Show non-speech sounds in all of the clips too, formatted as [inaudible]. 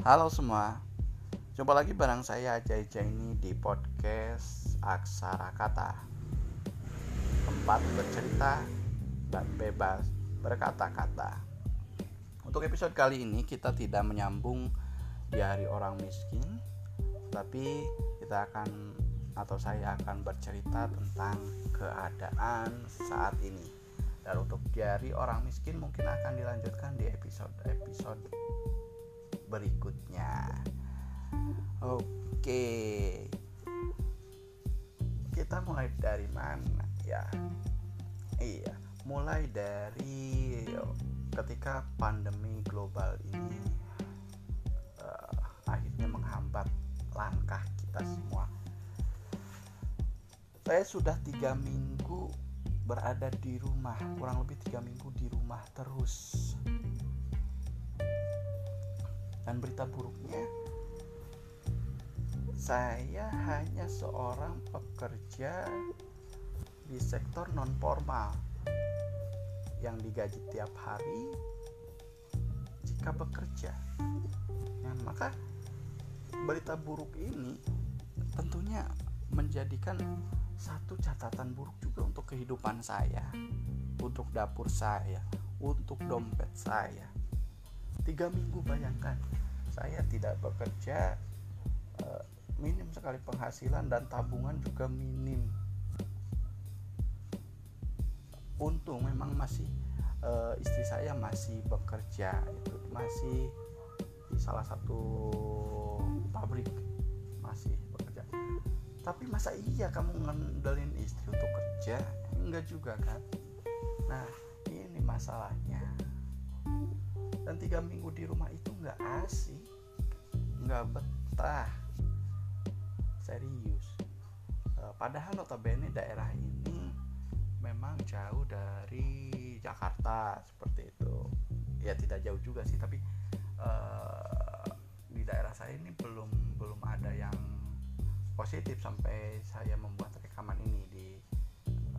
Halo semua, jumpa lagi bareng saya Ajay ini di podcast Aksara Kata. Tempat bercerita dan bebas berkata-kata. Untuk episode kali ini kita tidak menyambung di hari orang miskin Tapi kita akan atau saya akan bercerita tentang keadaan saat ini. Dan untuk jari orang miskin mungkin akan dilanjutkan di episode-episode berikutnya. Oke. Kita mulai dari mana ya? Iya, mulai dari ketika pandemi global ini uh, akhirnya menghambat langkah kita semua. Saya sudah tiga minggu berada di rumah, kurang lebih tiga minggu di rumah terus dan berita buruknya saya hanya seorang pekerja di sektor non formal yang digaji tiap hari jika bekerja. Nah, maka berita buruk ini tentunya menjadikan satu catatan buruk juga untuk kehidupan saya, untuk dapur saya, untuk dompet saya. Tiga minggu bayangkan. Saya tidak bekerja uh, minim sekali penghasilan dan tabungan juga minim. Untung memang masih uh, istri saya masih bekerja itu masih di salah satu pabrik masih bekerja. Tapi masa iya kamu ngandelin istri untuk kerja? Enggak juga kan? Nah ini masalahnya dan tiga minggu di rumah itu nggak asik nggak betah. Serius. E, padahal notabene daerah ini memang jauh dari Jakarta seperti itu. Ya tidak jauh juga sih tapi e, di daerah saya ini belum belum ada yang positif sampai saya membuat rekaman ini di e,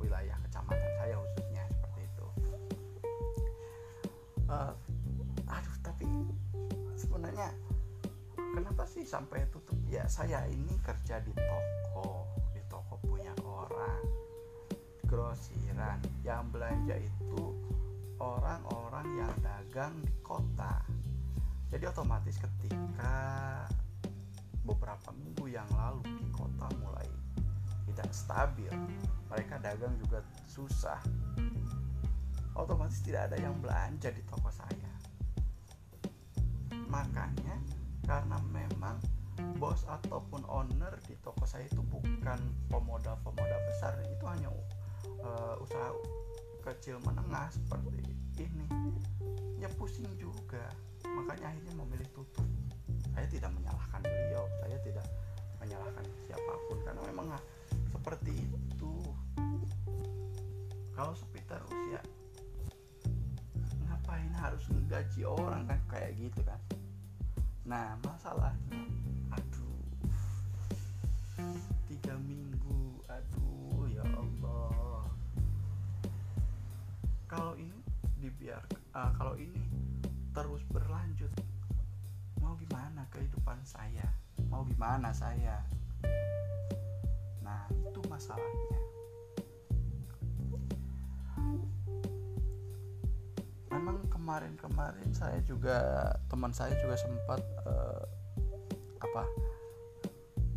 wilayah kecamatan saya khususnya uh, aduh tapi sebenarnya kenapa sih sampai tutup? Ya saya ini kerja di toko di toko punya orang grosiran. Yang belanja itu orang-orang yang dagang di kota. Jadi otomatis ketika beberapa minggu yang lalu di kota mulai tidak stabil mereka dagang juga susah otomatis tidak ada yang belanja di toko saya. Makanya karena memang bos ataupun owner di toko saya itu bukan pemodal-pemodal besar itu hanya uh, usaha kecil menengah seperti ini. Ya pusing juga. Makanya akhirnya memilih tutup. Saya tidak menyalahkan beliau saya tidak menyalahkan siapa pun karena memang seperti itu. Kalau ngegaji orang kan kayak gitu kan. Nah masalahnya aduh tiga minggu aduh ya Allah. Kalau ini dibiar uh, kalau ini terus berlanjut mau gimana kehidupan saya? Mau gimana saya? Nah itu masalahnya kemarin-kemarin saya juga teman saya juga sempat uh, apa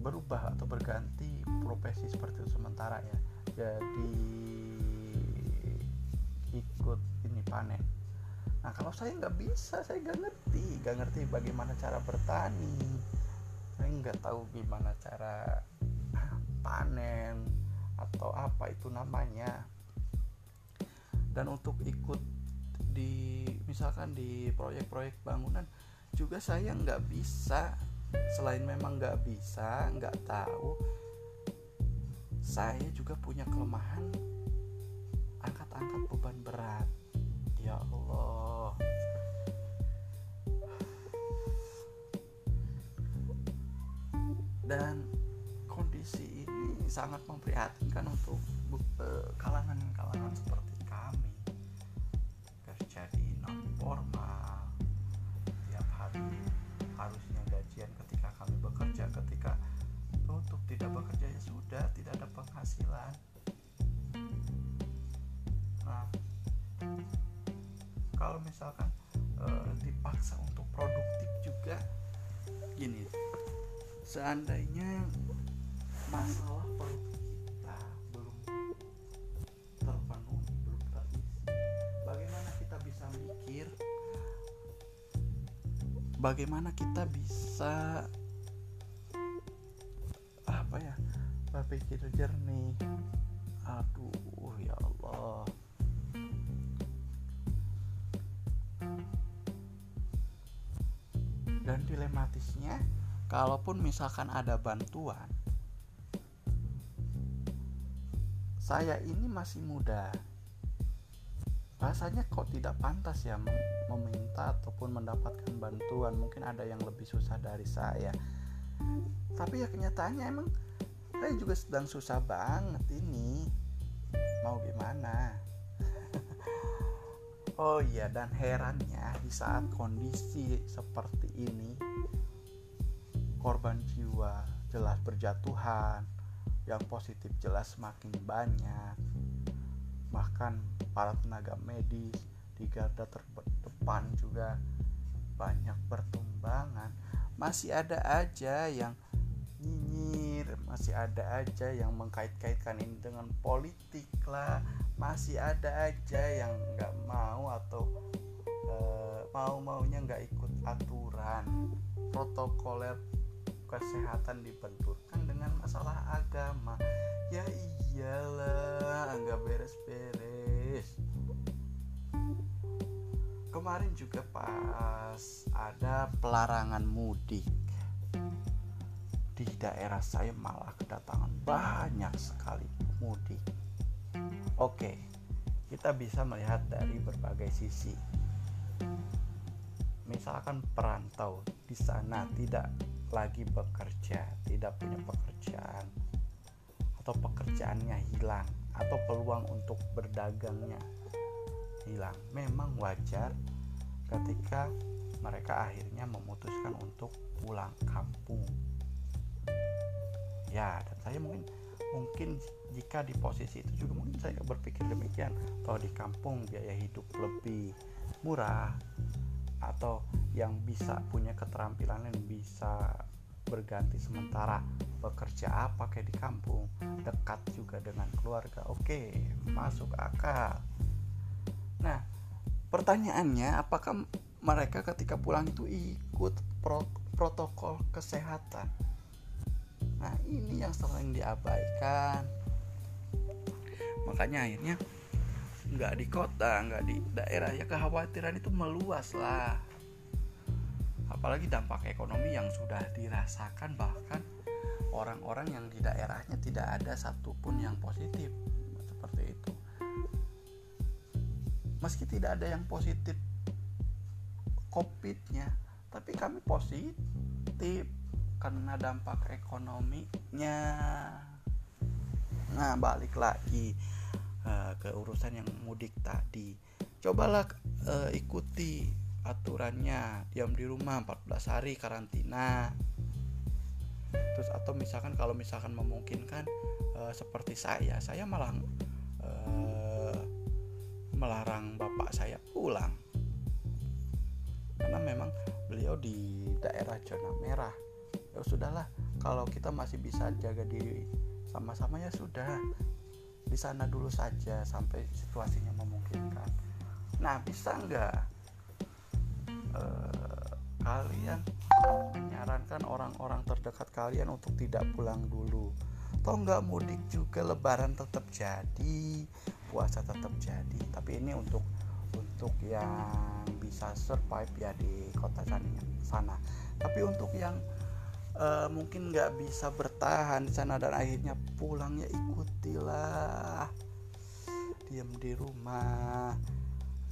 berubah atau berganti profesi seperti itu sementara ya. Jadi ikut ini panen. Nah kalau saya nggak bisa saya nggak ngerti nggak ngerti bagaimana cara bertani. Saya nggak tahu gimana cara panen atau apa itu namanya. Dan untuk ikut di misalkan di proyek-proyek bangunan juga saya nggak bisa selain memang nggak bisa nggak tahu saya juga punya kelemahan angkat-angkat beban berat. Ya Allah. Dan kondisi ini sangat memprihatinkan untuk eh, kalangan-kalangan seperti tidak hmm. bekerja ya sudah tidak ada penghasilan. Nah kalau misalkan e, dipaksa untuk produktif juga gini seandainya masalah produktif kita belum terpenuhi belum terisi bagaimana kita bisa mikir? Bagaimana kita bisa berpikir jernih. Aduh ya Allah. Dan dilematisnya kalaupun misalkan ada bantuan saya ini masih muda. Rasanya kok tidak pantas ya meminta ataupun mendapatkan bantuan? Mungkin ada yang lebih susah dari saya. Tapi ya kenyataannya emang saya juga sedang susah banget ini. Mau gimana? [laughs] Oh iya dan herannya di saat kondisi seperti ini korban jiwa jelas berjatuhan yang positif jelas semakin banyak. Bahkan para tenaga medis di garda terdepan juga banyak pertumbangan. Masih ada aja yang nyinyir masih ada aja yang mengkait-kaitkan ini dengan politik lah. Masih ada aja yang nggak mau atau e, mau maunya nggak ikut aturan. Protokoler kesehatan dibenturkan dengan masalah agama. Ya iyalah nggak beres-beres. Kemarin juga pas ada pelarangan mudik di daerah saya malah kedatangan banyak sekali mudik oke kita bisa melihat dari berbagai sisi misalkan perantau di sana tidak lagi bekerja, tidak punya pekerjaan, atau pekerjaannya hilang, atau peluang untuk berdagangnya hilang. Memang wajar ketika mereka akhirnya memutuskan untuk pulang kampung. Ya, dan saya mungkin mungkin jika di posisi itu juga mungkin saya berpikir demikian. Kalau di kampung biaya hidup lebih murah, atau yang bisa punya keterampilan yang bisa berganti sementara bekerja apa kayak di kampung dekat juga dengan keluarga oke masuk akal nah pertanyaannya apakah mereka ketika pulang itu ikut pro protokol kesehatan nah ini yang sering diabaikan. Makanya akhirnya nggak di kota nggak di daerah. Ya kekhawatiran itu meluas lah. Apalagi dampak ekonomi yang sudah dirasakan bahkan orang-orang yang di daerahnya tidak ada satupun yang positif. Seperti itu. Meski tidak ada yang positif covidnya tapi kami positif karena dampak ekonominya. Nah balik lagi uh, ke urusan yang mudik tadi. Cobalah uh, ikuti aturannya diam di rumah 14 hari karantina. Terus atau misalkan kalau misalkan memungkinkan uh, seperti saya saya malah uh, melarang bapak saya pulang. Karena memang beliau di daerah zona merah ya sudahlah kalau kita masih bisa jaga diri sama-sama ya sudah di sana dulu saja sampai situasinya memungkinkan. Nah, bisa nggak uh, kalian menyarankan orang-orang terdekat kalian untuk tidak pulang dulu? Toh nggak mudik juga, Lebaran tetap jadi, puasa tetap jadi. Tapi ini untuk untuk yang bisa survive ya di kota sana. Tapi untuk yang uh, mungkin nggak bisa bertahan di sana dan akhirnya pulang ya ikutilah. Diam di rumah.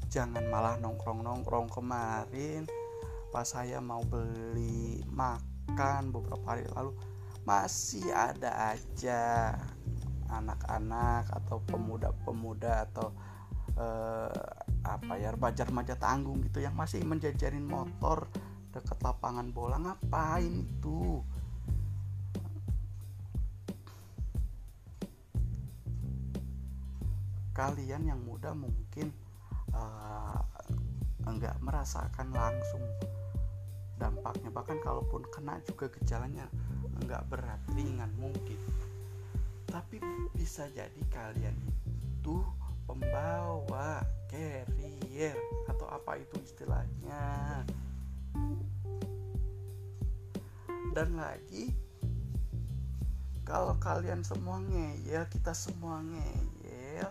Jangan malah nongkrong nongkrong kemarin pas saya mau beli makan beberapa hari lalu masih ada aja anak-anak atau pemuda-pemuda atau uh, apa ya remaja-remaja tanggung gitu yang masih menjajarin motor dekat lapangan bola ngapain itu? Kalian yang muda mungkin uh, enggak merasakan langsung dampaknya. Bahkan kalaupun kena juga gejalanya enggak berat ringan mungkin. Tapi bisa jadi kalian itu pembawa carrier atau apa itu istilahnya dan lagi kalau kalian semua ngeyel kita semua ngeyel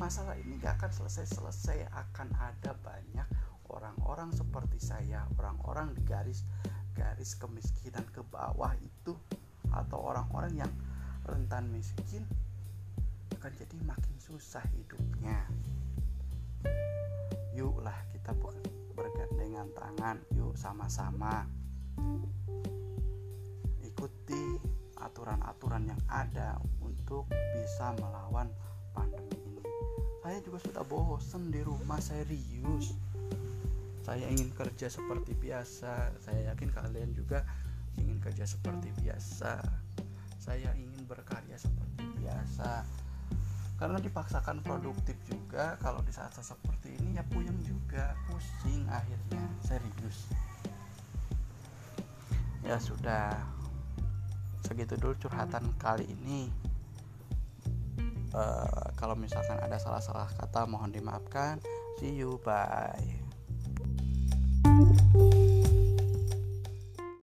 masalah ini gak akan selesai-selesai. Akan ada banyak orang-orang seperti saya orang-orang di garis garis kemiskinan ke bawah itu atau orang-orang yang rentan miskin akan jadi makin susah hidupnya. Yuklah kita bergandengan tangan yuk sama-sama ikuti aturan-aturan yang ada untuk bisa melawan pandemi ini. Saya juga sudah bosen di rumah serius saya ingin kerja seperti biasa. Saya yakin kalian juga ingin kerja seperti biasa. Saya ingin berkarya seperti biasa. Karena dipaksakan produktif juga kalau di saat-saat seperti ini ya puyeng juga pusing akhirnya. Serius ya sudah. Segitu dulu curhatan kali ini. Uh, kalau misalkan ada salah-salah kata mohon dimaafkan. See you bye.